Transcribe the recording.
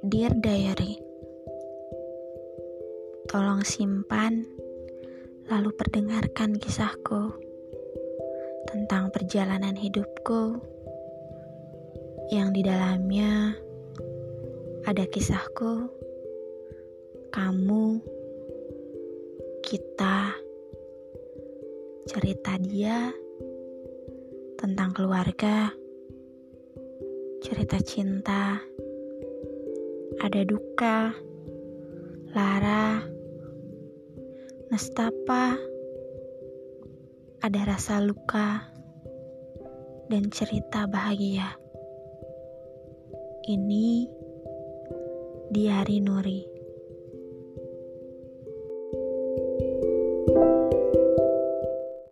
Dear Diary, tolong simpan lalu perdengarkan kisahku tentang perjalanan hidupku. Yang di dalamnya ada kisahku, kamu, kita, cerita dia tentang keluarga, cerita cinta, ada duka, lara, nestapa, ada rasa luka, dan cerita bahagia. Ini di hari Nuri.